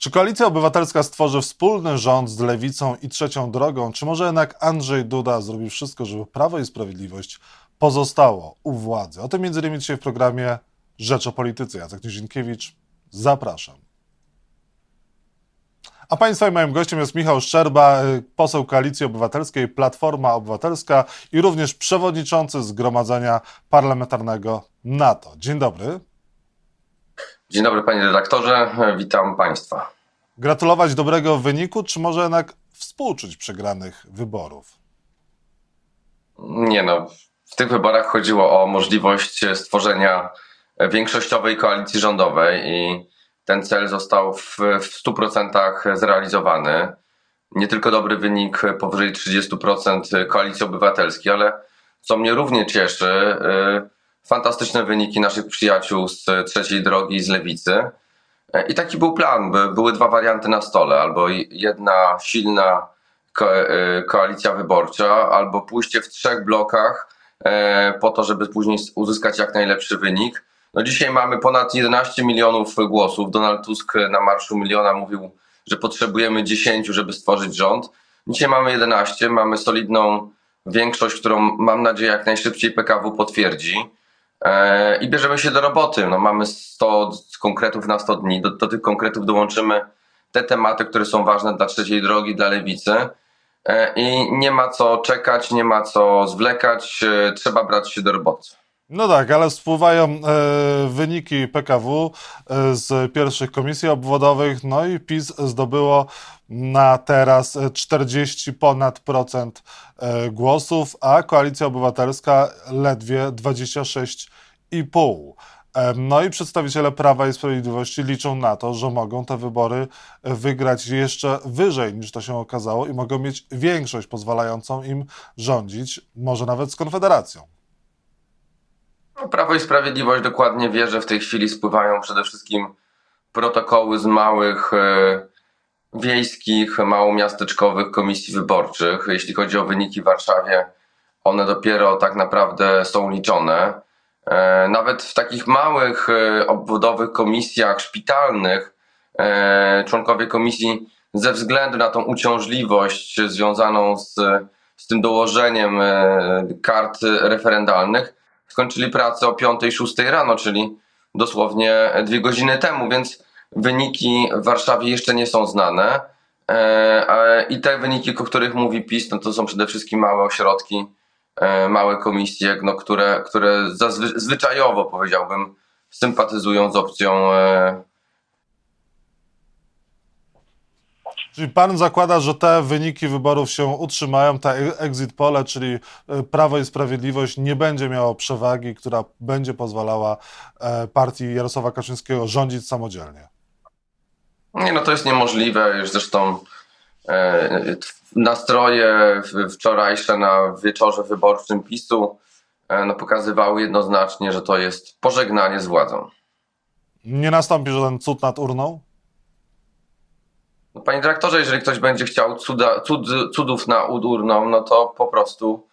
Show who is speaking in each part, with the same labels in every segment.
Speaker 1: Czy Koalicja Obywatelska stworzy wspólny rząd z Lewicą i Trzecią Drogą, czy może jednak Andrzej Duda zrobi wszystko, żeby Prawo i Sprawiedliwość pozostało u władzy? O tym między innymi dzisiaj w programie Rzecz o Polityce. Jacek Nizinkiewicz, zapraszam. A Państwa i moim gościem jest Michał Szczerba, y, poseł Koalicji Obywatelskiej, Platforma Obywatelska i również przewodniczący Zgromadzenia Parlamentarnego NATO. Dzień dobry.
Speaker 2: Dzień dobry panie redaktorze, witam państwa.
Speaker 1: Gratulować dobrego wyniku, czy może jednak współczuć przegranych wyborów?
Speaker 2: Nie no, w tych wyborach chodziło o możliwość stworzenia większościowej koalicji rządowej i ten cel został w, w 100% zrealizowany. Nie tylko dobry wynik powyżej 30% koalicji obywatelskiej, ale co mnie równie cieszy, yy, fantastyczne wyniki naszych przyjaciół z trzeciej drogi z lewicy. I taki był plan. Były dwa warianty na stole: albo jedna silna e, koalicja wyborcza, albo pójście w trzech blokach e, po to, żeby później uzyskać jak najlepszy wynik. No dzisiaj mamy ponad 11 milionów głosów. Donald Tusk na Marszu Miliona mówił, że potrzebujemy 10, żeby stworzyć rząd. Dzisiaj mamy 11, mamy solidną większość, którą mam nadzieję jak najszybciej PKW potwierdzi. E, i bierzemy się do roboty. No, mamy 100 konkretów na 100 dni. Do, do tych konkretów dołączymy te tematy, które są ważne dla trzeciej drogi, dla lewicy. E, I nie ma co czekać, nie ma co zwlekać, e, trzeba brać się do roboty.
Speaker 1: No tak, ale spływają e, wyniki PKW e, z pierwszych komisji obwodowych, no i PiS zdobyło na teraz 40 ponad procent e, głosów, a Koalicja Obywatelska ledwie 26,5. E, no i przedstawiciele Prawa i Sprawiedliwości liczą na to, że mogą te wybory wygrać jeszcze wyżej niż to się okazało i mogą mieć większość pozwalającą im rządzić, może nawet z Konfederacją.
Speaker 2: No, Prawo i Sprawiedliwość dokładnie wie, że w tej chwili spływają przede wszystkim protokoły z małych e, wiejskich, małomiasteczkowych komisji wyborczych. Jeśli chodzi o wyniki w Warszawie, one dopiero tak naprawdę są liczone. E, nawet w takich małych e, obwodowych komisjach szpitalnych członkowie komisji ze względu na tą uciążliwość związaną z, z tym dołożeniem kart referendalnych skończyli pracę o 5-6 rano, czyli dosłownie dwie godziny temu, więc wyniki w Warszawie jeszcze nie są znane. E, I te wyniki, o których mówi PiS, no to są przede wszystkim małe ośrodki, e, małe komisje, no, które, które zwyczajowo powiedziałbym sympatyzują z opcją e,
Speaker 1: Czyli pan zakłada, że te wyniki wyborów się utrzymają, ta exit pole, czyli e, Prawo i Sprawiedliwość nie będzie miało przewagi, która będzie pozwalała e, partii Jarosława Kaczyńskiego rządzić samodzielnie.
Speaker 2: Nie, no to jest niemożliwe. Już zresztą e, nastroje wczorajsze na wieczorze wyborczym PiSu no, pokazywały jednoznacznie, że to jest pożegnanie z władzą.
Speaker 1: Nie nastąpi żaden cud nad urną?
Speaker 2: No, panie dyrektorze, jeżeli ktoś będzie chciał cuda, cud, cudów na urną, no to po prostu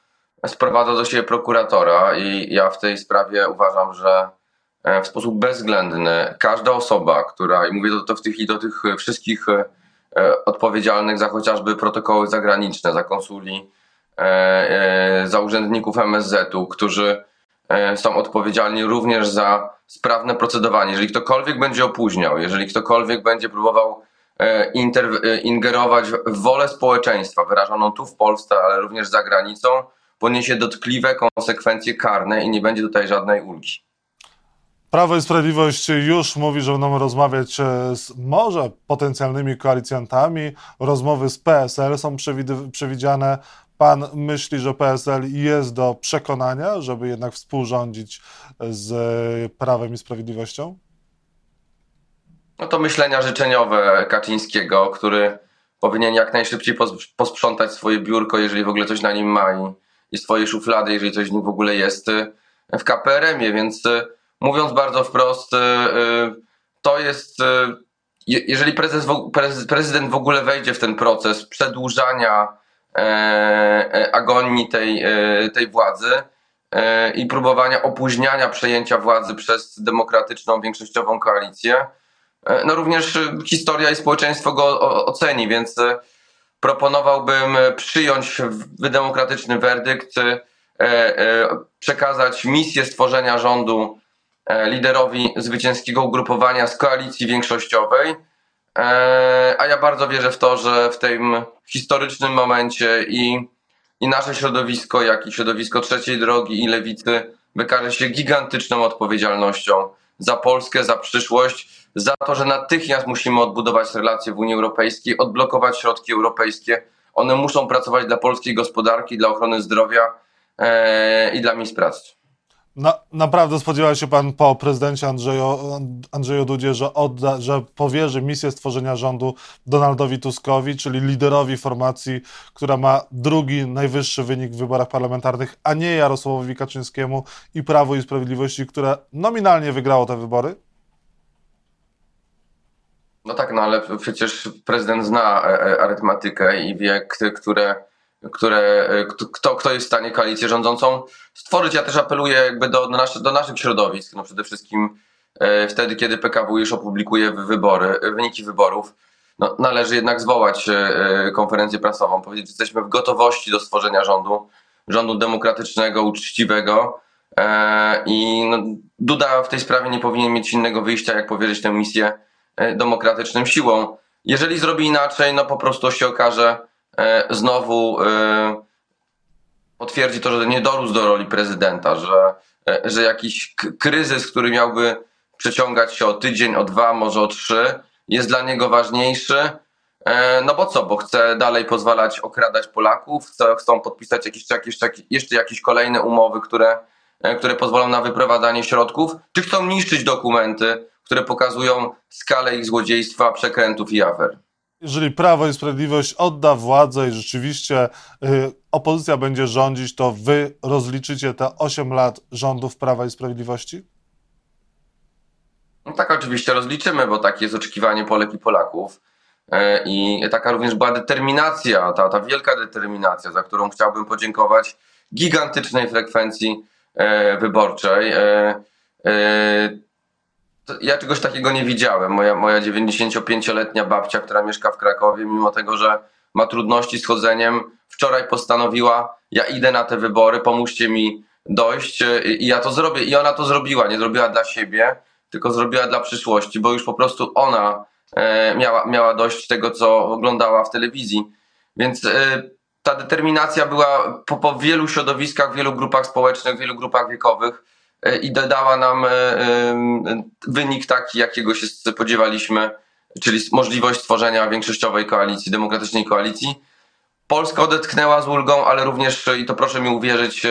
Speaker 2: sprowadza do siebie prokuratora i ja w tej sprawie uważam, że e, w sposób bezwzględny każda osoba, która, i mówię to, to w tych, do tych wszystkich e, odpowiedzialnych za chociażby protokoły zagraniczne, za konsuli, e, za urzędników MSZ-u, którzy są odpowiedzialni również za sprawne procedowanie. Jeżeli ktokolwiek będzie opóźniał, jeżeli ktokolwiek będzie próbował ingerować w wolę społeczeństwa wyrażoną tu w Polsce, ale również za granicą, poniesie dotkliwe konsekwencje karne i nie będzie tutaj żadnej ulgi.
Speaker 1: Prawo i Sprawiedliwość już mówi, że będą rozmawiać e, z może potencjalnymi koalicjantami. Rozmowy z PSL są przewidziane. Pan myśli, że PSL jest do przekonania, żeby jednak współrządzić z Prawem i Sprawiedliwością?
Speaker 2: No to myślenia życzeniowe Kaczyńskiego, który powinien jak najszybciej posprzątać swoje biurko, jeżeli w ogóle coś na nim ma i, i swoje szuflady, jeżeli coś w nim w ogóle jest y, w KPRM-ie, więc y, mówiąc bardzo wprost, y, to jest, jeżeli prezydent w ogóle wejdzie w ten proces przedłużania e, e, agonii tej, e, tej władzy i próbowania opóźniania przejęcia władzy przez demokratyczną, większościową koalicję, no również historia i społeczeństwo go oceni, więc proponowałbym przyjąć wydemokratyczny werdykt, przekazać misję stworzenia rządu liderowi zwycięskiego ugrupowania z koalicji większościowej. A ja bardzo wierzę w to, że w tym historycznym momencie i, i nasze środowisko, jak i środowisko trzeciej drogi i lewicy wykaże się gigantyczną odpowiedzialnością za Polskę, za przyszłość, za to, że natychmiast musimy odbudować relacje w Unii Europejskiej, odblokować środki europejskie. One muszą pracować dla polskiej gospodarki, dla ochrony zdrowia e, i dla miejsc pracy.
Speaker 1: Na, naprawdę spodziewał się pan po prezydencie Andrzeju, Andrzeju Dudzie, że, odda, że powierzy misję stworzenia rządu Donaldowi Tuskowi, czyli liderowi formacji, która ma drugi najwyższy wynik w wyborach parlamentarnych, a nie Jarosławowi Kaczyńskiemu i Prawu i Sprawiedliwości, które nominalnie wygrało te wybory?
Speaker 2: No tak, no ale przecież prezydent zna e, e, arytmetykę i wie, które które, e, kto, kto jest w stanie koalicję rządzącą stworzyć. Ja też apeluję jakby do, do, naszy, do naszych środowisk, no przede wszystkim wtedy, kiedy PKW już opublikuje wybory, wyniki wyborów, no, należy jednak zwołać konferencję prasową, powiedzieć, że jesteśmy w gotowości do stworzenia rządu, rządu demokratycznego, uczciwego i no, Duda w tej sprawie nie powinien mieć innego wyjścia, jak powierzyć tę misję demokratycznym siłą. Jeżeli zrobi inaczej, no po prostu się okaże, E, znowu e, potwierdzi to, że nie dorósł do roli prezydenta, że, e, że jakiś kryzys, który miałby przeciągać się o tydzień, o dwa, może o trzy, jest dla niego ważniejszy. No bo co, bo chce dalej pozwalać okradać Polaków, chce, chcą podpisać jakieś, jakieś, jeszcze jakieś kolejne umowy, które, które pozwolą na wyprowadzanie środków, czy chcą niszczyć dokumenty, które pokazują skalę ich złodziejstwa, przekrętów i afer.
Speaker 1: Jeżeli Prawo i Sprawiedliwość odda władzę i rzeczywiście y, opozycja będzie rządzić, to wy rozliczycie te 8 lat rządów Prawa i Sprawiedliwości?
Speaker 2: No tak, oczywiście rozliczymy, bo takie jest oczekiwanie Polek i Polaków. E, I taka również była determinacja, ta, ta wielka determinacja, za którą chciałbym podziękować gigantycznej frekwencji e, wyborczej. E, ja czegoś takiego nie widziałem. Moja, moja 95-letnia babcia, która mieszka w Krakowie, mimo tego, że ma trudności z chodzeniem, wczoraj postanowiła, ja idę na te wybory, pomóżcie mi dojść i ja to zrobię. I ona to zrobiła. Nie zrobiła dla siebie, tylko zrobiła dla przyszłości, bo już po prostu ona e, miała, miała dość tego, co oglądała w telewizji. Więc e, ta determinacja była po, po wielu środowiskach, wielu grupach społecznych, wielu grupach wiekowych E, i dodała nam e, wynik taki, jakiego się spodziewaliśmy, czyli możliwość stworzenia większościowej koalicji, demokratycznej koalicji. Polska odetchnęła z ulgą, ale również, i to proszę mi uwierzyć,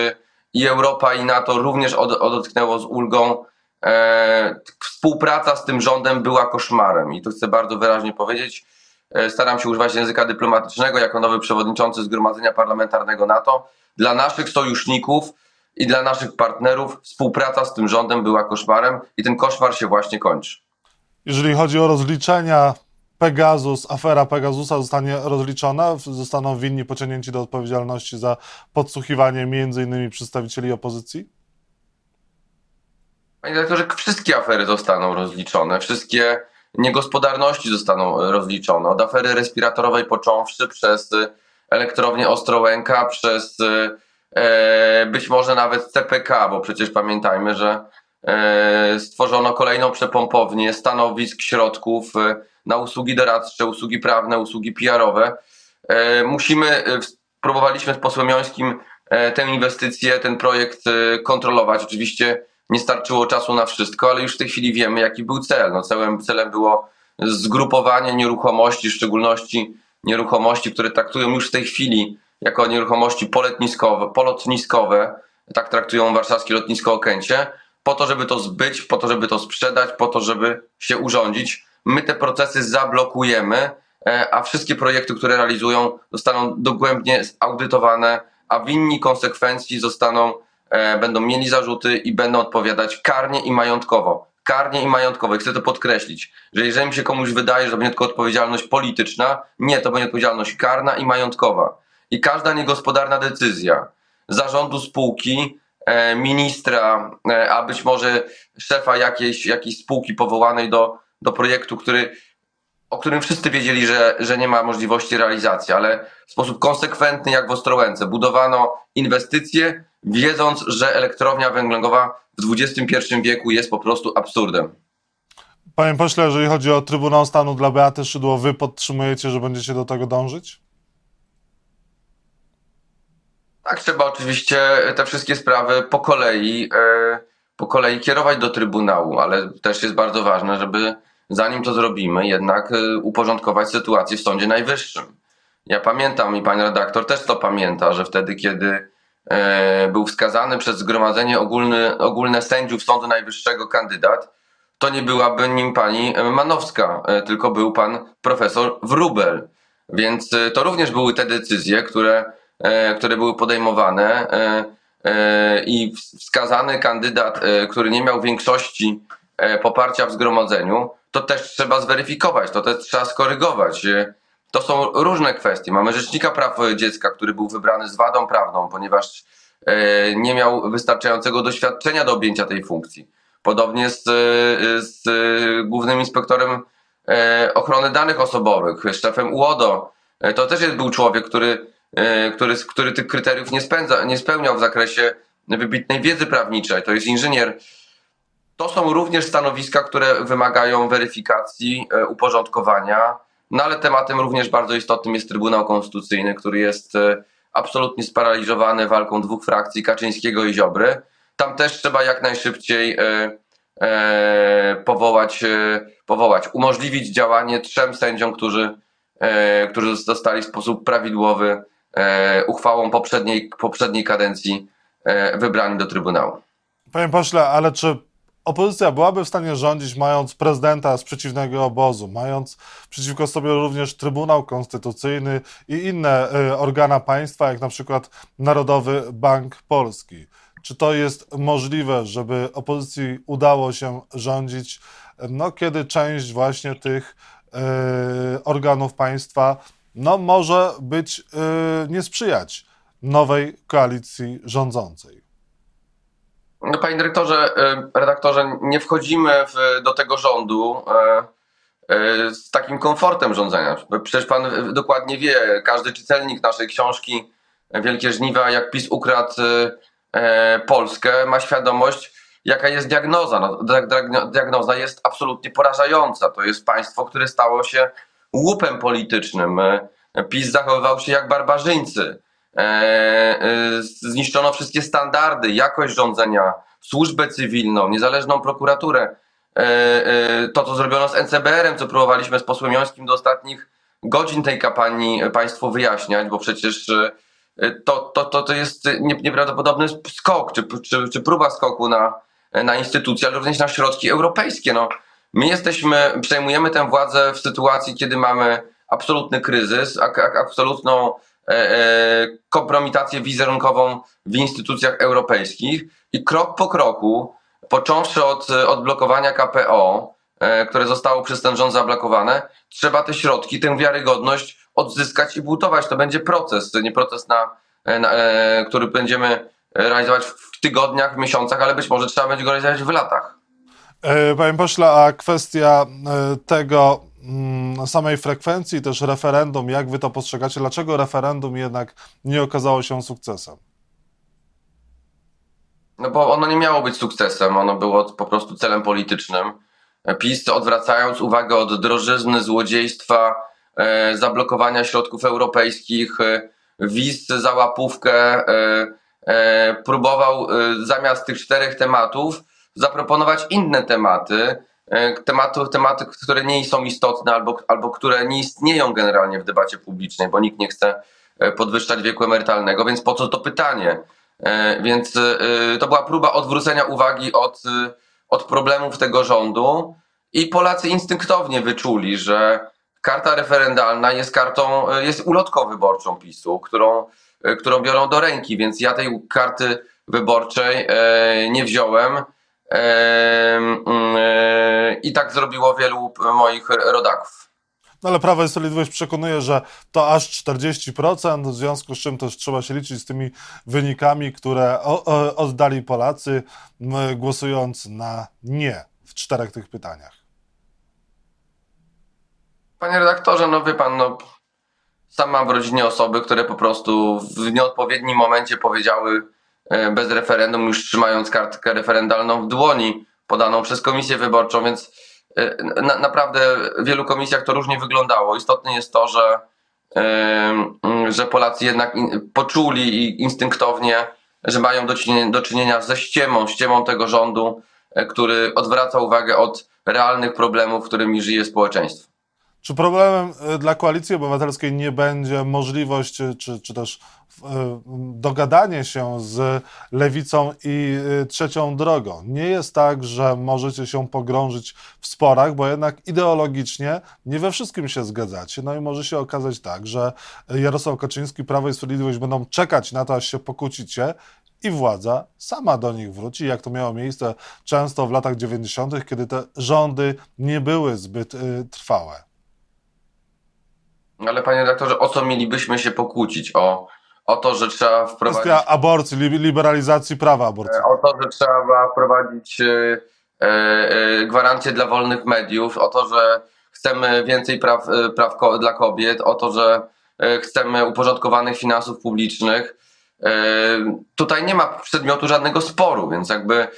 Speaker 2: i Europa, i NATO również odetchnęło z ulgą. E, współpraca z tym rządem była koszmarem i to chcę bardzo wyraźnie powiedzieć. Staram się używać języka dyplomatycznego jako nowy przewodniczący Zgromadzenia Parlamentarnego NATO. Dla naszych sojuszników i dla naszych partnerów współpraca z tym rządem była koszmarem i ten koszmar się właśnie kończy.
Speaker 1: Jeżeli chodzi o rozliczenia, Pegasus, afera Pegasusa zostanie rozliczona, zostaną winni pociągnięci do odpowiedzialności za podsłuchiwanie między innymi przedstawicieli opozycji?
Speaker 2: Panie dyrektorze, wszystkie afery zostaną rozliczone, wszystkie niegospodarności zostaną rozliczone. Od afery respiratorowej począwszy przez elektrownię Ostrołęka, przez E, być może nawet CPK, bo przecież pamiętajmy, że e, stworzono kolejną przepompownię stanowisk, środków e, na usługi doradcze, usługi prawne, usługi PR-owe. Musimy, próbowaliśmy z posłem Jońskim tę inwestycję, ten projekt kontrolować. Oczywiście nie starczyło czasu na wszystko, ale już w tej chwili wiemy, jaki był cel. No, celem, celem było zgrupowanie nieruchomości, w szczególności nieruchomości, które traktują już w tej chwili jako nieruchomości polotniskowe, polotniskowe tak traktują warszawskie lotnisko Okęcie, po to, żeby to zbyć, po to, żeby to sprzedać, po to, żeby się urządzić. My te procesy zablokujemy, e, a wszystkie projekty, które realizują, zostaną dogłębnie audytowane, a winni konsekwencji zostaną, e, będą mieli zarzuty i będą odpowiadać karnie i majątkowo. Karnie i majątkowo. I chcę to podkreślić, że jeżeli mi się komuś wydaje, że to będzie tylko odpowiedzialność polityczna, nie, to będzie odpowiedzialność karna i majątkowa i każda niegospodarna decyzja zarządu spółki, e, ministra, e, a być może szefa jakiejś, jakiejś spółki powołanej do do projektu, który, o którym wszyscy wiedzieli, że, że nie ma możliwości realizacji, ale w sposób konsekwentny, jak w Ostrołęce, budowano inwestycje, wiedząc, że elektrownia węglowa w XXI wieku jest po prostu absurdem.
Speaker 1: Panie pośle, jeżeli chodzi o Trybunał Stanu dla Beaty Szydło, wy podtrzymujecie, że będziecie do tego dążyć?
Speaker 2: Tak, trzeba oczywiście te wszystkie sprawy po kolei, e, po kolei kierować do Trybunału, ale też jest bardzo ważne, żeby zanim to zrobimy, jednak e, uporządkować sytuację w Sądzie Najwyższym. Ja pamiętam i pani redaktor też to pamięta, że wtedy, kiedy e, był wskazany przez Zgromadzenie Ogólne, Ogólne Sędziów Sądu Najwyższego kandydat, to nie byłaby nim pani Manowska, tylko był pan profesor Wrubel. Więc to również były te decyzje, które które były podejmowane e, e, i wskazany kandydat, który nie miał większości poparcia w zgromadzeniu, to też trzeba zweryfikować, to też trzeba skorygować. To są różne kwestie. Mamy Rzecznika Praw Dziecka, który był wybrany z wadą prawną, ponieważ nie miał wystarczającego doświadczenia do objęcia tej funkcji. Podobnie z, z głównym inspektorem ochrony danych osobowych, szefem UODO. To też jest, był człowiek, który E, który, który tych kryteriów nie, spędza, nie spełniał w zakresie wybitnej wiedzy prawniczej. To jest inżynier. To są również stanowiska, które wymagają weryfikacji, e, uporządkowania. No ale tematem również bardzo istotnym jest Trybunał Konstytucyjny, który jest e, absolutnie sparaliżowany walką dwóch frakcji, Kaczyńskiego i Ziobry. Tam też trzeba jak najszybciej powołać, powołać umożliwić działanie trzem sędziom, którzy, którzy zostali w sposób prawidłowy E, uchwałą poprzedniej, poprzedniej kadencji e, wybrani do Trybunału.
Speaker 1: Panie pośle, ale czy opozycja byłaby w stanie rządzić, mając prezydenta z przeciwnego obozu, mając przeciwko sobie również Trybunał Konstytucyjny i inne e, organa państwa, jak na przykład Narodowy Bank Polski? Czy to jest możliwe, żeby opozycji udało się rządzić, no, kiedy część właśnie tych organów państwa no, może być, yy, nie sprzyjać nowej koalicji rządzącej.
Speaker 2: No, panie dyrektorze, y, redaktorze, nie wchodzimy w, do tego rządu y, y, z takim komfortem rządzenia. Przecież pan dokładnie wie, każdy czytelnik naszej książki Wielkie Żniwa, jak PiS ukradł Polskę, ma świadomość, jaka jest diagnoza. No, diagnoza jest absolutnie porażająca. To jest państwo, które stało się łupem politycznym. E, PiS zachowywał się jak barbarzyńcy. E, e, zniszczono wszystkie standardy, jakość rządzenia, służbę cywilną, niezależną prokuraturę. To, co zrobiono z NCBR-em, co próbowaliśmy z posłem Jońskim do ostatnich godzin tej kampanii Państwu wyjaśniać, bo przecież to, to, to, to jest nieprawdopodobny skok, czy, czy, czy próba skoku na, na instytucje, ale również na środki europejskie. No, My jesteśmy, przejmujemy tę władzę w sytuacji, kiedy mamy absolutny kryzys, absolutną e, e, kompromitację wizerunkową w instytucjach europejskich i krok po kroku, począwszy od odblokowania KPO, e, które zostało przez ten rząd zablokowane, trzeba te środki, tę wiarygodność odzyskać i budować. To będzie proces, nie proces, na, na który będziemy realizować w tygodniach, w miesiącach, ale być może trzeba będzie go realizować w latach.
Speaker 1: E, panie pośle, a kwestia e, tego mm, samej frekwencji, też referendum, jak wy to postrzegacie? Dlaczego referendum jednak nie okazało się sukcesem?
Speaker 2: No bo ono nie miało być sukcesem, ono było po prostu celem politycznym. PiS odwracając uwagę od drożyzny, złodziejstwa, e, zablokowania środków europejskich, e, wiz za łapówkę, e, e, próbował zamiast tych czterech tematów zaproponować inne tematy, e, tematy, tematy, które nie są istotne albo, albo które nie istnieją generalnie w debacie publicznej, bo nikt nie chce e, podwyższać wieku emerytalnego, więc po co to pytanie? E, więc to była próba odwrócenia uwagi od, od problemów tego rządu i Polacy instynktownie wyczuli, że karta referendalna jest kartą, jest ulotką wyborczą PiSu, którą, którą biorą do ręki, więc ja tej karty wyborczej nie wziąłem. Mm, e, I tak zrobiło wielu moich rodaków.
Speaker 1: No ale Prawo i Sprawiedliwość przekonuje, że to aż 40%, w związku z czym też trzeba się liczyć z tymi wynikami, które oddali Polacy, głosując na nie w czterech tych pytaniach.
Speaker 2: Panie redaktorze, no wie pan, no sam mam w rodzinie osoby, które po prostu w nieodpowiednim momencie powiedziały bez referendum, już trzymając kartkę referendalną w dłoni, podaną przez komisję wyborczą, więc e, na, naprawdę w wielu komisjach to różnie wyglądało. Istotne jest to, że, e, że Polacy jednak poczuli i instynktownie, że mają do czynienia, do czynienia ze ściemą, ściemą tego rządu, e, który odwraca uwagę od realnych problemów, którymi żyje społeczeństwo.
Speaker 1: Czy problemem y, dla Koalicji Obywatelskiej nie będzie możliwość, y, czy, czy też y, dogadanie się z lewicą i trzecią drogą? Nie jest tak, że możecie się pogrążyć w sporach, bo jednak ideologicznie nie we wszystkim się zgadzacie. No i może się okazać tak, że Jarosław Kaczyński, Prawo i Sprawiedliwość będą czekać na to, aż się pokłócicie i władza sama do nich wróci, jak to miało miejsce często w latach 90., kiedy te rządy nie były zbyt trwałe.
Speaker 2: Ale panie redaktorze, o co mielibyśmy się pokłócić? O, o to, że trzeba wprowadzić.
Speaker 1: Kwestia aborcji, liberalizacji prawa aborcyjnego.
Speaker 2: O to, że trzeba wprowadzić e, e, gwarancje dla wolnych mediów, o to, że chcemy więcej praw, e, praw dla kobiet, o to, że chcemy uporządkowanych finansów publicznych. Tutaj nie ma przedmiotu żadnego sporu, więc jakby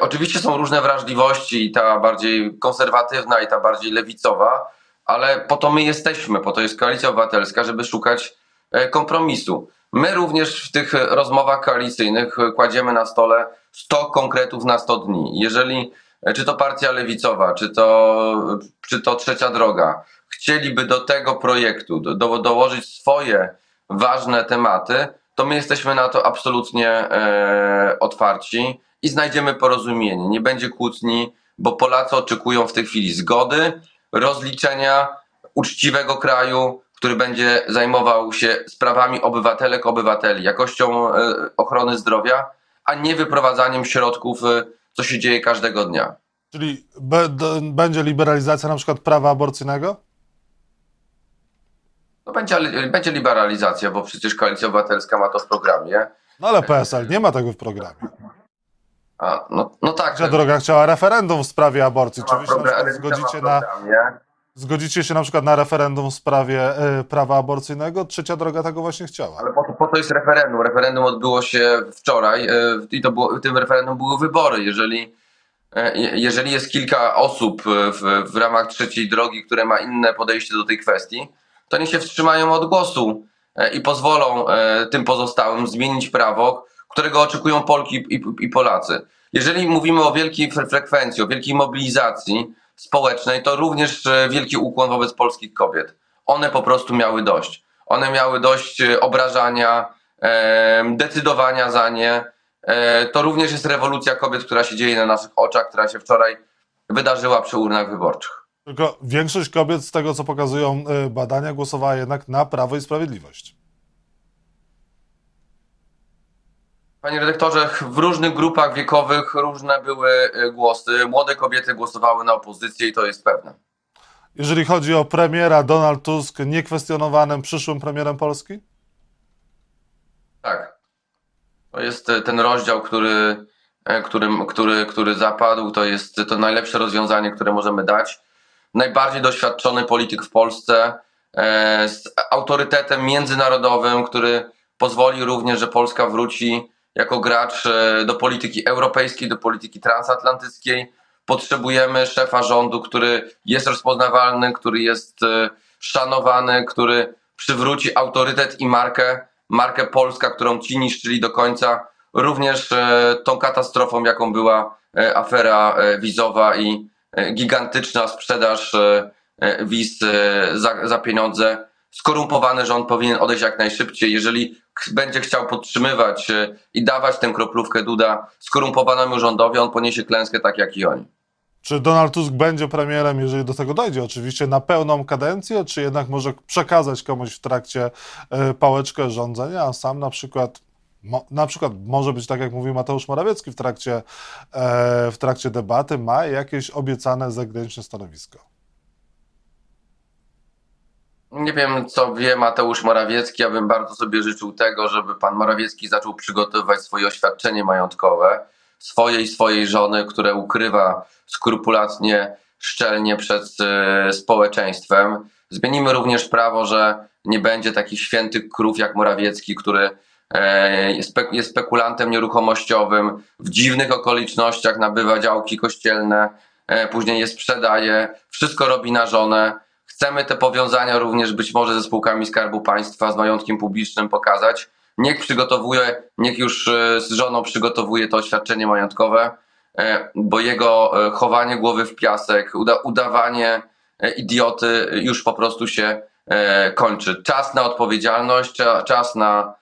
Speaker 2: oczywiście są różne wrażliwości, i ta bardziej konserwatywna, i ta bardziej lewicowa ale po to my jesteśmy, po to jest koalicja obywatelska, żeby szukać e, kompromisu. My również w tych rozmowach koalicyjnych kładziemy na stole 100 konkretów na 100 dni. Jeżeli e, czy to partia lewicowa, czy to, czy to trzecia droga, chcieliby do tego projektu do, dołożyć swoje ważne tematy, to my jesteśmy na to absolutnie e, otwarci i znajdziemy porozumienie. Nie będzie kłótni, bo Polacy oczekują w tej chwili zgody, rozliczenia uczciwego kraju, który będzie zajmował się sprawami obywatelek, obywateli, jakością e, ochrony zdrowia, a nie wyprowadzaniem środków, e, co się dzieje każdego dnia.
Speaker 1: Czyli będzie liberalizacja na przykład prawa aborcyjnego?
Speaker 2: No będzie, będzie liberalizacja, bo przecież Koalicja Obywatelska ma to w programie.
Speaker 1: No ale PSL nie ma tego w programie.
Speaker 2: A, no, no tak.
Speaker 1: Trzecia droga chciała referendum w sprawie aborcji. Czy wy się na zgodzicie, na, zgodzicie się na przykład na referendum w sprawie y, prawa aborcyjnego? Trzecia droga tego właśnie chciała.
Speaker 2: Ale po to, po to jest referendum. Referendum odbyło się wczoraj y, i to było, tym referendum były wybory. Jeżeli, y, jeżeli jest kilka osób w, w ramach trzeciej drogi, które ma inne podejście do tej kwestii, to nie się wstrzymają od głosu i pozwolą tym pozostałym zmienić prawo, którego oczekują Polki i, i Polacy. Jeżeli mówimy o wielkiej frekwencji, o wielkiej mobilizacji społecznej, to również e, wielki ukłon wobec polskich kobiet. One po prostu miały dość. One miały dość e, obrażania, decydowania za nie. E, to również jest rewolucja kobiet, która się dzieje na naszych oczach, która się wczoraj wydarzyła przy urnach wyborczych.
Speaker 1: Tylko większość kobiet, z tego co pokazują badania, głosowała jednak na Prawo i Sprawiedliwość.
Speaker 2: Panie redaktorze, w różnych grupach wiekowych różne były y, głosy. Młode kobiety głosowały na opozycję i to jest pewne.
Speaker 1: Jeżeli chodzi o premiera, Donald Tusk niekwestionowanym przyszłym premierem Polski?
Speaker 2: Tak. To jest y, ten rozdział, który, y, który, który, który zapadł. To jest to najlepsze rozwiązanie, które możemy dać. Najbardziej doświadczony polityk w Polsce z autorytetem międzynarodowym, który pozwoli również, że Polska wróci jako gracz e, do polityki europejskiej, do polityki transatlantyckiej. Potrzebujemy szefa rządu, który jest rozpoznawalny, który jest e, szanowany, który przywróci autorytet i markę, markę Polska, którą ci niszczyli do końca, również e, tą katastrofą, jaką była afera wizowa i gigantyczna sprzedaż wiz za, za pieniądze. Skorumpowany rząd powinien odejść jak najszybciej. Jeżeli będzie chciał podtrzymywać e, i dawać tę kroplówkę Duda skorumpowanemu rządowi, on poniesie klęskę tak jak i oni.
Speaker 1: Czy Donald Tusk będzie premierem, jeżeli do tego dojdzie, oczywiście na pełną kadencję, czy jednak może przekazać komuś w trakcie e, pałeczkę rządzenia, a sam na przykład na przykład może być tak, jak mówił Mateusz Morawiecki w trakcie, e, w trakcie debaty, ma jakieś obiecane zagraniczne stanowisko.
Speaker 2: Nie wiem, co wie Mateusz Morawiecki. Ja bym bardzo sobie życzył tego, żeby pan Morawiecki zaczął przygotowywać swoje oświadczenie majątkowe swojej swojej żony, które ukrywa skrupulatnie, szczelnie przed e, społeczeństwem. Zmienimy również prawo, że nie będzie takich świętych krów jak Morawiecki, który e, jest spekulantem nieruchomościowym, w dziwnych okolicznościach nabywa działki kościelne, e, później je sprzedaje, wszystko robi na żonę. Chcemy te powiązania również być może ze spółkami Skarbu Państwa, z majątkiem publicznym pokazać. Niech przygotowuje, niech już e, z żoną przygotowuje to oświadczenie majątkowe, e, bo jego e, chowanie głowy w piasek, uda, udawanie idioty już po prostu się kończy. Czas na odpowiedzialność, czas na,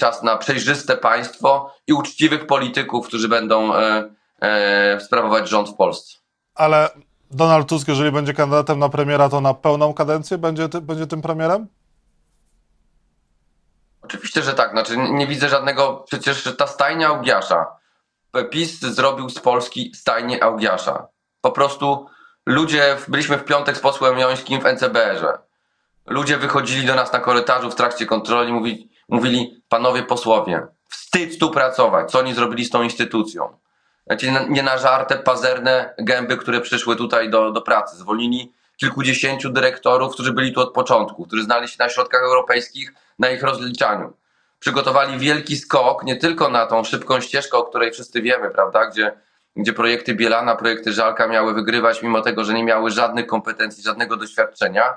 Speaker 2: czas na przejrzyste państwo i uczciwych polityków, którzy będą sprawować rząd w Polsce.
Speaker 1: Ale Donald Tusk, jeżeli będzie kandydatem na premiera, to na pełną kadencję będzie, będzie tym premierem?
Speaker 2: Oczywiście, że tak. Znaczy, nie widzę żadnego. Przecież ta stajnia Augiasza. PiS zrobił z Polski stajnię Augiasza. Po prostu ludzie, byliśmy w piątek z posłem Jońskim w NCBR-ze. Ludzie wychodzili do nas na korytarzu w trakcie kontroli, mówili, mówili panowie posłowie, wstyd tu pracować, co oni zrobili z tą instytucją. Znaczy, nie na żarte, pazerne gęby, które przyszły tutaj do, do pracy. Zwolnili kilkudziesięciu dyrektorów, którzy byli tu od początku, którzy znali się na środkach europejskich, na ich rozliczaniu. Przygotowali wielki skok nie tylko na tą szybką ścieżkę, o której wszyscy wiemy, prawda, gdzie, gdzie projekty Bielana, projekty Żalka miały wygrywać, mimo tego, że nie miały żadnych kompetencji, żadnego doświadczenia,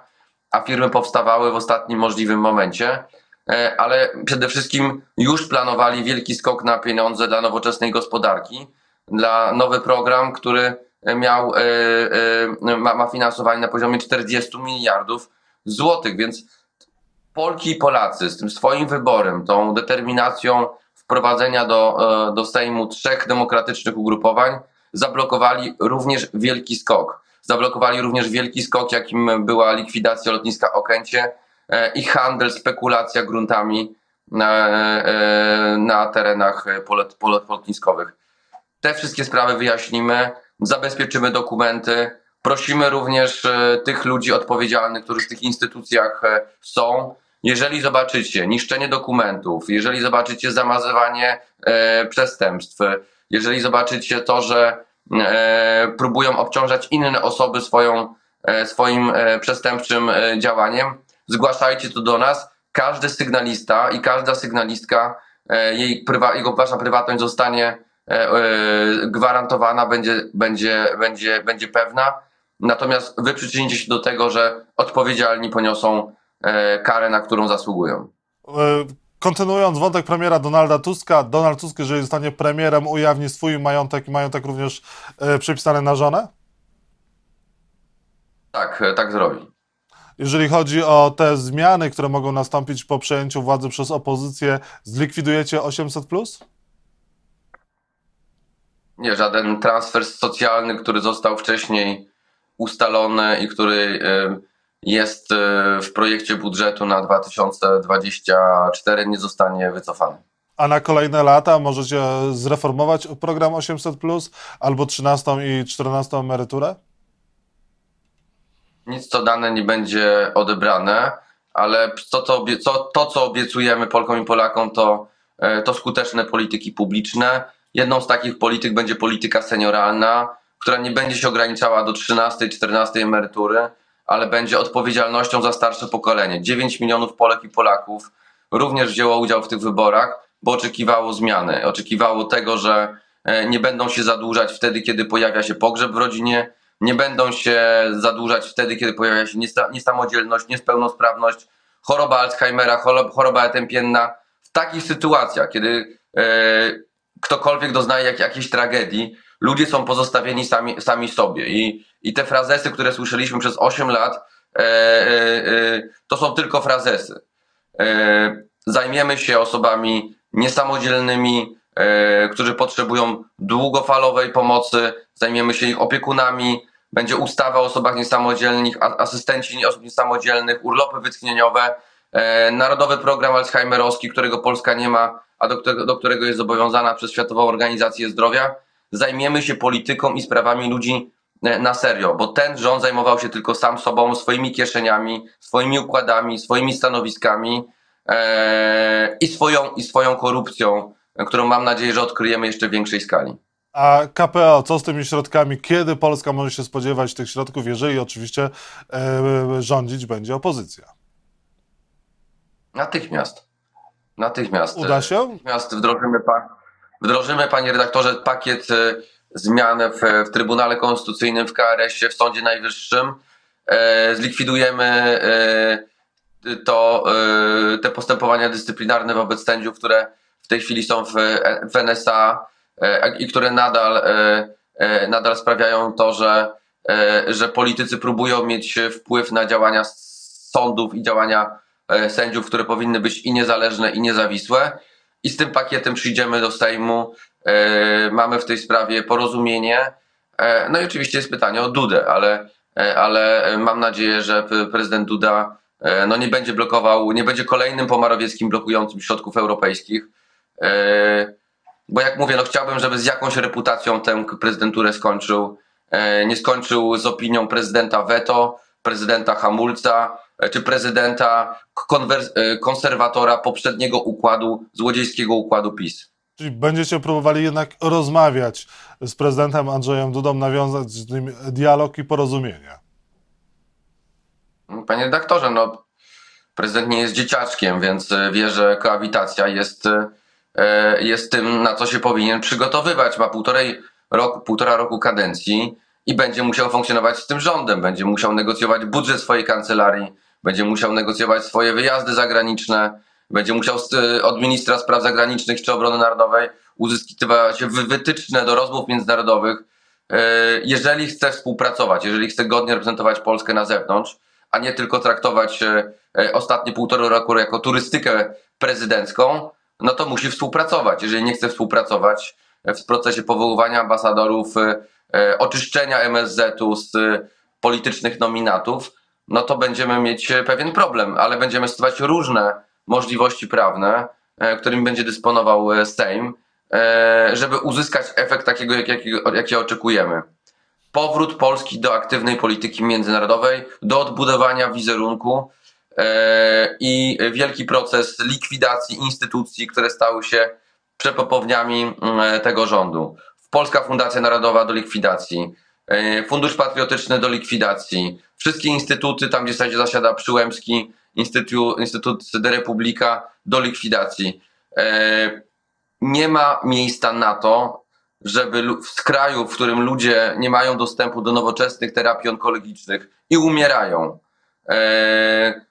Speaker 2: a firmy powstawały w ostatnim możliwym momencie, e, ale przede wszystkim już planowali wielki skok na pieniądze dla nowoczesnej gospodarki, dla nowy program, który miał, e, e, ma, ma finansowanie na poziomie 40 miliardów złotych, więc Polki i Polacy z tym swoim wyborem, tą determinacją wprowadzenia do, e, do Sejmu trzech demokratycznych ugrupowań, zablokowali również wielki skok. Zablokowali również wielki skok, jakim była likwidacja lotniska Okęcie e, i handel, spekulacja gruntami na, e, na terenach polet, polet, lotniskowych. Te wszystkie sprawy wyjaśnimy, zabezpieczymy dokumenty. Prosimy również tych ludzi odpowiedzialnych, którzy w tych instytucjach są, jeżeli zobaczycie niszczenie dokumentów, jeżeli zobaczycie zamazywanie e, przestępstw, jeżeli zobaczycie to, że e, próbują obciążać inne osoby swoją, e, swoim e, przestępczym e, działaniem, zgłaszajcie to do nas. Każdy sygnalista i każda sygnalistka, e, jej prywa, jego wasza prywatność zostanie gwarantowana, będzie, będzie, będzie, będzie pewna. Natomiast wy przyczynicie się do tego, że odpowiedzialni poniosą E, karę, na którą zasługują.
Speaker 1: E, kontynuując wątek premiera Donalda Tuska, Donald Tusk, jeżeli zostanie premierem, ujawni swój majątek i majątek również e, przypisany na żonę?
Speaker 2: Tak, tak zrobi.
Speaker 1: Jeżeli chodzi o te zmiany, które mogą nastąpić po przejęciu władzy przez opozycję, zlikwidujecie 800?
Speaker 2: Nie, żaden transfer socjalny, który został wcześniej ustalony i który jest e, w projekcie budżetu na 2024 nie zostanie wycofany.
Speaker 1: A na kolejne lata możecie zreformować program 800 albo 13 i 14 emeryturę?
Speaker 2: Nic co dane nie będzie odebrane, ale to, co, co, to, co obiecujemy Polkom i Polakom, to, e, to skuteczne polityki publiczne. Jedną z takich polityk będzie polityka senioralna, która nie będzie się ograniczała do 13 i 14 emerytury, ale będzie odpowiedzialnością za starsze pokolenie. 9 milionów Polek i Polaków również wzięło udział w tych wyborach, bo oczekiwało zmiany. Oczekiwało tego, że e, nie będą się zadłużać wtedy, kiedy pojawia się pogrzeb w rodzinie, nie będą się zadłużać wtedy, kiedy pojawia się niesamodzielność, niespełnosprawność, choroba Alzheimera, choroba etępienna. W takich sytuacjach, kiedy e, ktokolwiek doznaje jak, jakiejś tragedii, ludzie są pozostawieni sami, sami sobie. I, I te frazesy, które słyszeliśmy przez 8 lat, e, e, e, to są tylko frazesy. E, zajmiemy się osobami niesamodzielnymi, e, którzy potrzebują długofalowej pomocy, zajmiemy się ich opiekunami, będzie ustawa o osobach niesamodzielnych, asystenci osób niesamodzielnych, urlopy wytchnieniowe, e, Narodowy Program Alzheimerowski, którego Polska nie ma, a do, do którego jest zobowiązana przez Światową Organizację Zdrowia zajmiemy się polityką i sprawami ludzi e, na serio, bo ten rząd zajmował się tylko sam sobą, swoimi kieszeniami, swoimi układami, swoimi stanowiskami e, i, swoją, i swoją korupcją, którą mam nadzieję, że odkryjemy jeszcze w większej skali.
Speaker 1: A KPO, co z tymi środkami? Kiedy Polska może się spodziewać tych środków, jeżeli oczywiście e, rządzić będzie opozycja?
Speaker 2: Natychmiast. Natychmiast.
Speaker 1: Uda się?
Speaker 2: Natychmiast wdrożymy, pa, wdrożymy panie redaktorze, pakiet e, zmian w, w Trybunale Konstytucyjnym, w KRS-ie, w Sądzie Najwyższym. E, zlikwidujemy e, to, e, te postępowania dyscyplinarne wobec sędziów, które w tej chwili są w, w NSA e, i które nadal, e, nadal sprawiają to, że, że politycy próbują mieć wpływ na działania sądów i działania sędziów, które powinny być i niezależne, i niezawisłe. I z tym pakietem przyjdziemy do Sejmu. E, Mamy w tej sprawie porozumienie. E, No i oczywiście jest pytanie o Dudę, ale, e, ale mam nadzieję, że prezydent Duda e, no nie będzie blokował, nie będzie kolejnym pomarowieckim blokującym środków europejskich. E, Bo jak mówię, no chciałbym, żeby z jakąś reputacją tę prezydenturę skończył. E, Nie skończył z opinią prezydenta Veto, prezydenta Hamulca, e, czy prezydenta e, konserwatora poprzedniego układu, złodziejskiego układu PiS.
Speaker 1: Czyli będziecie próbowali jednak rozmawiać z prezydentem Andrzejem Dudą, nawiązać z nim dialog i porozumienie.
Speaker 2: Panie redaktorze, no prezydent nie jest dzieciaczkiem, więc e, wie, że koabitacja jest, e, jest tym, na co się powinien przygotowywać. Ma półtorej roku, półtora roku kadencji i będzie musiał funkcjonować z tym rządem. Będzie musiał negocjować budżet swojej kancelarii, będzie musiał negocjować swoje wyjazdy zagraniczne, będzie musiał e, od ministra spraw zagranicznych czy obrony narodowej uzyskiwać wy- wytyczne do rozmów międzynarodowych. E, Jeżeli chce współpracować, jeżeli chce godnie reprezentować Polskę na zewnątrz, a nie tylko traktować e, ostatnie półtora roku jako turystykę prezydencką, no to musi współpracować. Jeżeli nie chce współpracować w procesie powoływania ambasadorów, oczyszczenia MSZ-u z politycznych nominatów, no to będziemy mieć e, pewien problem, ale będziemy stosować różne możliwości prawne, e, którymi będzie dysponował e, Sejm, żeby uzyskać efekt takiego, jak, jakiego, jakie oczekujemy powrót Polski do aktywnej polityki międzynarodowej, do odbudowania wizerunku i wielki proces likwidacji instytucji, które stały się przepopowniami mm, tego rządu. Polska Fundacja Narodowa do likwidacji, Fundusz Patriotyczny do likwidacji, wszystkie instytuty, tam gdzie zasiada Przyłębski, Instytut, Instytut de Republika do likwidacji. E, Nie ma miejsca na to, żeby w kraju, w którym ludzie nie mają dostępu do nowoczesnych terapii onkologicznych i umierają, e,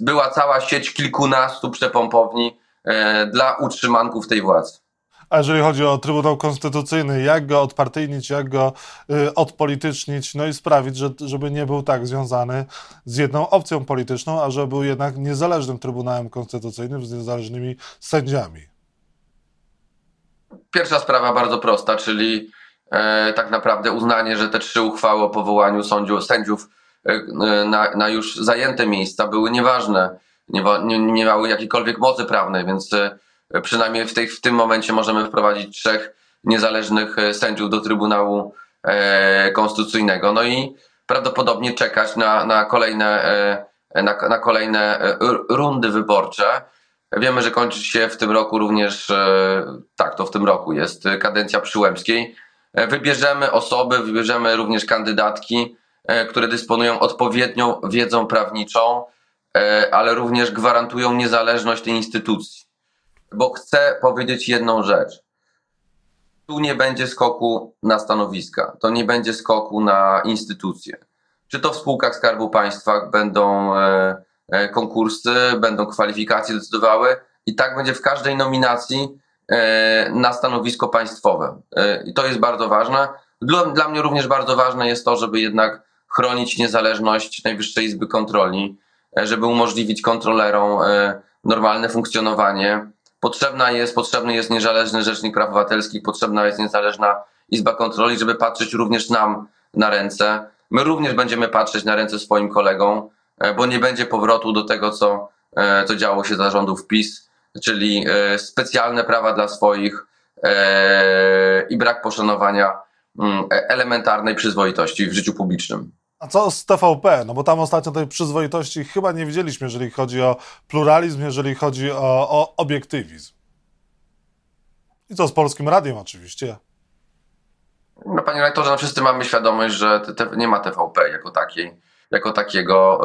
Speaker 2: była cała sieć kilkunastu przepompowni e, dla utrzymanków tej władzy.
Speaker 1: A jeżeli chodzi o Trybunał Konstytucyjny, jak go odpartyjnić, jak go y, odpolitycznić, no i sprawić, że, żeby nie był tak związany z jedną opcją polityczną, a żeby był jednak niezależnym Trybunałem Konstytucyjnym z niezależnymi sędziami.
Speaker 2: Pierwsza sprawa bardzo prosta, czyli e, tak naprawdę uznanie, że te trzy uchwały o powołaniu sędziów e, na, na już zajęte miejsca były nieważne, nie, nie, nie miały jakiejkolwiek mocy prawnej, więc e, przynajmniej w, tej, w tym momencie możemy wprowadzić trzech niezależnych e, sędziów do Trybunału e, Konstytucyjnego. No i prawdopodobnie czekać na, na kolejne, e, na, na kolejne rundy wyborcze. Wiemy, że kończy się w tym roku również, tak, to w tym roku jest kadencja Przyłębskiej. Wybierzemy osoby, wybierzemy również kandydatki, które dysponują odpowiednią wiedzą prawniczą, ale również gwarantują niezależność tej instytucji. Bo chcę powiedzieć jedną rzecz. Tu nie będzie skoku na stanowiska, to nie będzie skoku na instytucje. Czy to w spółkach Skarbu Państwa będą e, e, konkursy, będą kwalifikacje decydowały i tak będzie w każdej nominacji e, na stanowisko państwowe. I to jest bardzo ważne. Dla, dla mnie również bardzo ważne jest to, żeby jednak chronić niezależność Najwyższej Izby Kontroli, żeby umożliwić kontrolerom normalne funkcjonowanie. Potrzebna jest, potrzebny jest niezależny Rzecznik Praw Obywatelskich, potrzebna jest niezależna Izba Kontroli, żeby patrzeć również nam na ręce. My również będziemy patrzeć na ręce swoim kolegom, e, bo nie będzie powrotu do tego, co, e, co działo się za rządów PiS, czyli e, specjalne prawa dla swoich i brak poszanowania mm, elementarnej przyzwoitości w życiu publicznym.
Speaker 1: A co z TVP? No bo tam ostatnio tej przyzwoitości chyba nie widzieliśmy, jeżeli chodzi o pluralizm, jeżeli chodzi o, o obiektywizm. I co z Polskim Radiem oczywiście.
Speaker 2: No panie rektorze, no wszyscy mamy świadomość, że nie ma TVP jako takiej, jako takiego.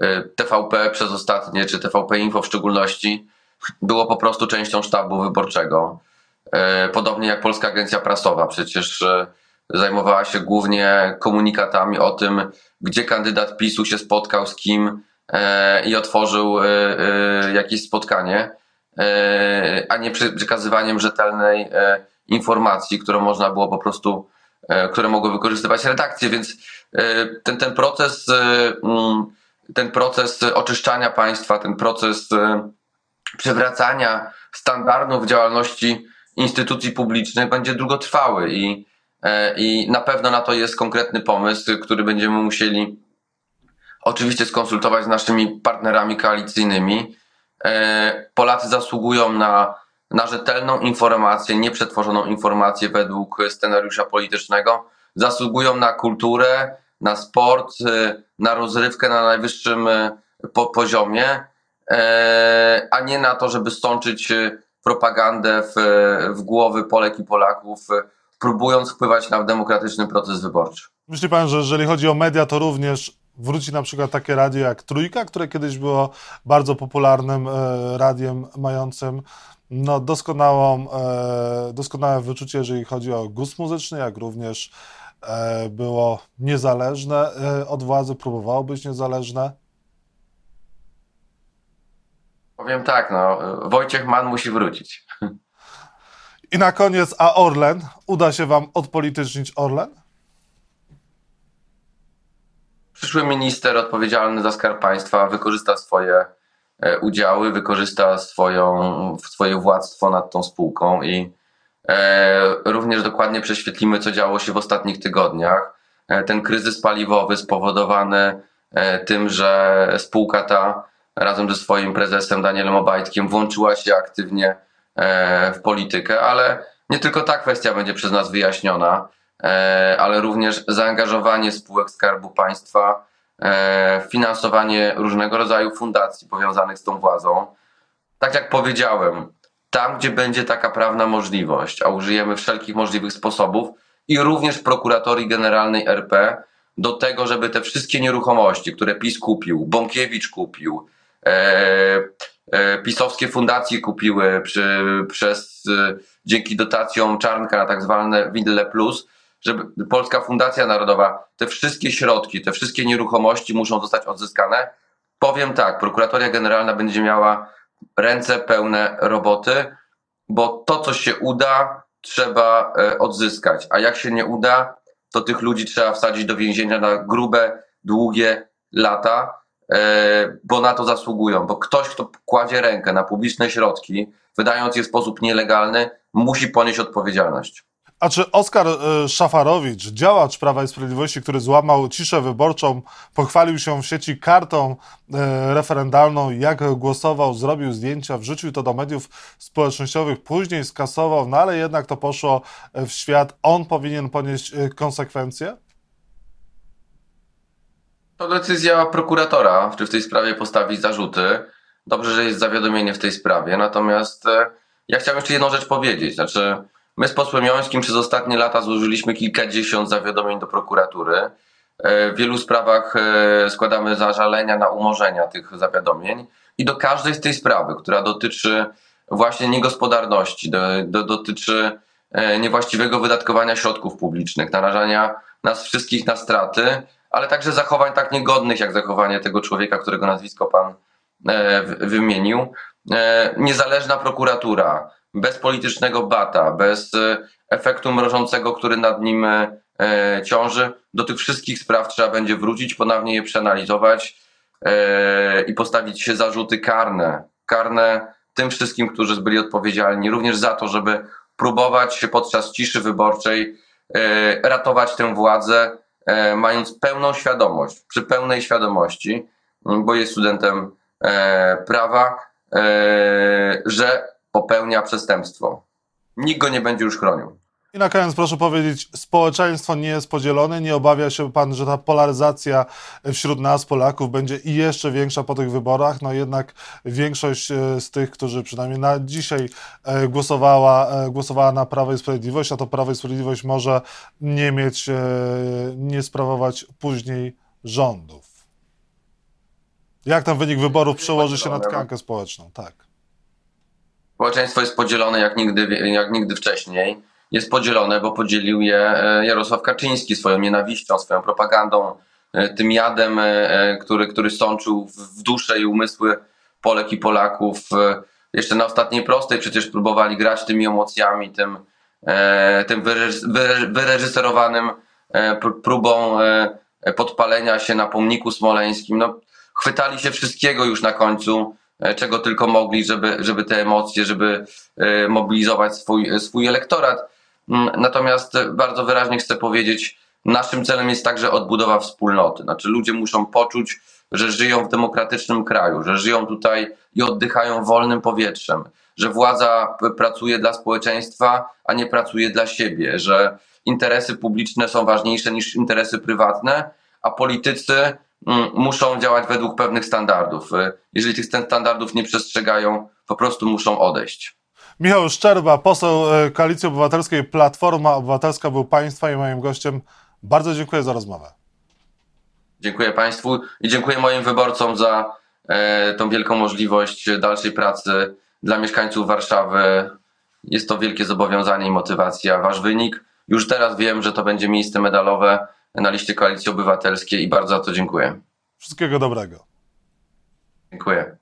Speaker 2: Y, y, TVP przez ostatnie, czy TVP Info w szczególności, było po prostu częścią sztabu wyborczego. Y, podobnie jak Polska Agencja Prasowa, przecież zajmowała się głównie komunikatami o tym, gdzie kandydat PiSu się spotkał z kim i otworzył jakieś spotkanie, a nie przekazywaniem rzetelnej informacji, które można było po prostu, e, które mogły wykorzystywać redakcje, więc e, ten, ten proces, e, mm, ten proces oczyszczania państwa, ten proces przywracania standardów działalności instytucji publicznych będzie długotrwały i, i na pewno na to jest konkretny pomysł, który będziemy musieli oczywiście skonsultować z naszymi partnerami koalicyjnymi. Polacy zasługują na na rzetelną informację, nieprzetworzoną informację według scenariusza politycznego, zasługują na kulturę, na sport, y, na rozrywkę na najwyższym poziomie, e, a nie na to, żeby stączyć propagandę w, w głowy Polek i Polaków, próbując wpływać na demokratyczny proces wyborczy.
Speaker 1: Myśli pan, że jeżeli chodzi o media, to również wróci na przykład takie radio jak Trójka, które kiedyś było bardzo popularnym e, radiem mającym no, doskonałą, e, doskonałe wyczucie, jeżeli chodzi o gust muzyczny, jak również e, było niezależne e, od władzy, próbowało być niezależne.
Speaker 2: Powiem tak, no, Wojciech Mann musi wrócić.
Speaker 1: I na koniec, a Orlen? Uda się wam odpolitycznić Orlen?
Speaker 2: Przyszły minister odpowiedzialny za skarb państwa wykorzysta swoje E, udziały, wykorzysta swoją, swoje władztwo nad tą spółką i e, również dokładnie prześwietlimy, co działo się w ostatnich tygodniach. E, ten kryzys paliwowy spowodowany tym, że spółka ta razem ze swoim prezesem Danielem Obajtkiem włączyła się aktywnie w politykę, ale nie tylko ta kwestia będzie przez nas wyjaśniona, ale również zaangażowanie spółek Skarbu Państwa E, finansowanie różnego rodzaju fundacji powiązanych z tą władzą. Tak jak powiedziałem, tam gdzie będzie taka prawna możliwość, a użyjemy wszelkich możliwych sposobów i również prokuratorii generalnej RP do tego, żeby te wszystkie nieruchomości, które PiS kupił, Bąkiewicz kupił, e, e, pisowskie fundacje kupiły przy, przez, e, dzięki dotacjom Czarnka tak zwane Windle Plus, żeby Polska Fundacja Narodowa, te wszystkie środki, te wszystkie nieruchomości muszą zostać odzyskane. Powiem tak, prokuratoria generalna będzie miała ręce pełne roboty, bo to, co się uda, trzeba e, odzyskać, a jak się nie uda, to tych ludzi trzeba wsadzić do więzienia na grube, długie lata, e, bo na to zasługują. Bo ktoś, kto kładzie rękę na publiczne środki, wydając je w sposób nielegalny, musi ponieść odpowiedzialność.
Speaker 1: A czy Oskar e, Szafarowicz, działacz Prawa i Sprawiedliwości, który złamał ciszę wyborczą, pochwalił się w sieci kartą e, referendalną, jak głosował, zrobił zdjęcia, wrzucił to do mediów społecznościowych, później skasował, no ale jednak to poszło w świat. On powinien ponieść e, konsekwencje?
Speaker 2: To decyzja prokuratora, czy w tej sprawie postawić zarzuty. Dobrze, że jest zawiadomienie w tej sprawie, natomiast ja chciałem jeszcze jedną rzecz powiedzieć. Znaczy, My z posłem Jońskim przez ostatnie lata złożyliśmy kilkadziesiąt zawiadomień do prokuratury. E, w wielu sprawach e, składamy zażalenia na umorzenia tych zawiadomień i do każdej z tej sprawy, która dotyczy właśnie niegospodarności, do, do, dotyczy e, niewłaściwego wydatkowania środków publicznych, narażania nas wszystkich na straty, ale także zachowań tak niegodnych, jak zachowanie tego człowieka, którego nazwisko pan wymienił. Niezależna prokuratura, bez politycznego bata, bez e, efektu mrożącego, który nad nim e, ciąży, do tych wszystkich spraw trzeba będzie wrócić, ponownie je przeanalizować e, i postawić się zarzuty karne. Karne tym wszystkim, którzy byli odpowiedzialni również za to, żeby próbować podczas ciszy wyborczej ratować tę władzę, mając pełną świadomość, przy pełnej świadomości, bo jest studentem prawa, że popełnia przestępstwo. Nikt go nie będzie już chronił.
Speaker 1: I na koniec proszę powiedzieć, społeczeństwo nie jest podzielone, nie obawia się pan, że ta polaryzacja wśród nas, Polaków, będzie i jeszcze większa po tych wyborach, no jednak większość e, z tych, którzy przynajmniej na dzisiaj e, głosowała, e, głosowała na Prawo i Sprawiedliwość, a to Prawo i Sprawiedliwość może nie mieć, nie sprawować później rządów. Jak ten wynik wyborów przełoży się na tkankę społeczną? Tak.
Speaker 2: Społeczeństwo jest podzielone jak nigdy, jak nigdy wcześniej. Jest podzielone, bo podzielił je e, Jarosław Kaczyński swoją nienawiścią, swoją propagandą, e, tym jadem, e, który, który sączył w duszę i umysły Polek i Polaków. Jeszcze na ostatniej prostej przecież próbowali grać tymi emocjami, tym, tym wyreżyserowanym próbą podpalenia się na pomniku smoleńskim. No, chwytali się wszystkiego już na końcu czego tylko mogli, żeby, żeby te emocje, żeby mobilizować swój, swój elektorat. Mm, natomiast bardzo wyraźnie chcę powiedzieć, naszym celem jest także odbudowa wspólnoty. Znaczy ludzie muszą poczuć, że żyją w demokratycznym kraju, że żyją tutaj i oddychają wolnym powietrzem, że władza pracuje dla społeczeństwa, a nie pracuje dla siebie, że interesy publiczne są ważniejsze niż interesy prywatne, a politycy Mm, muszą działać według pewnych standardów. Y, jeżeli tych standardów nie przestrzegają, po prostu muszą odejść.
Speaker 1: Michał Szczerba, poseł e, Koalicji Obywatelskiej Platforma Obywatelska był Państwa i moim gościem. Bardzo dziękuję za rozmowę.
Speaker 2: Dziękuję Państwu i dziękuję moim wyborcom za e, tą wielką możliwość dalszej pracy dla mieszkańców Warszawy. Jest to wielkie zobowiązanie i motywacja. Wasz wynik. Już teraz wiem, że to będzie miejsce medalowe na liście Koalicji Obywatelskiej i bardzo za to dziękuję.
Speaker 1: Wszystkiego dobrego.
Speaker 2: Dziękuję.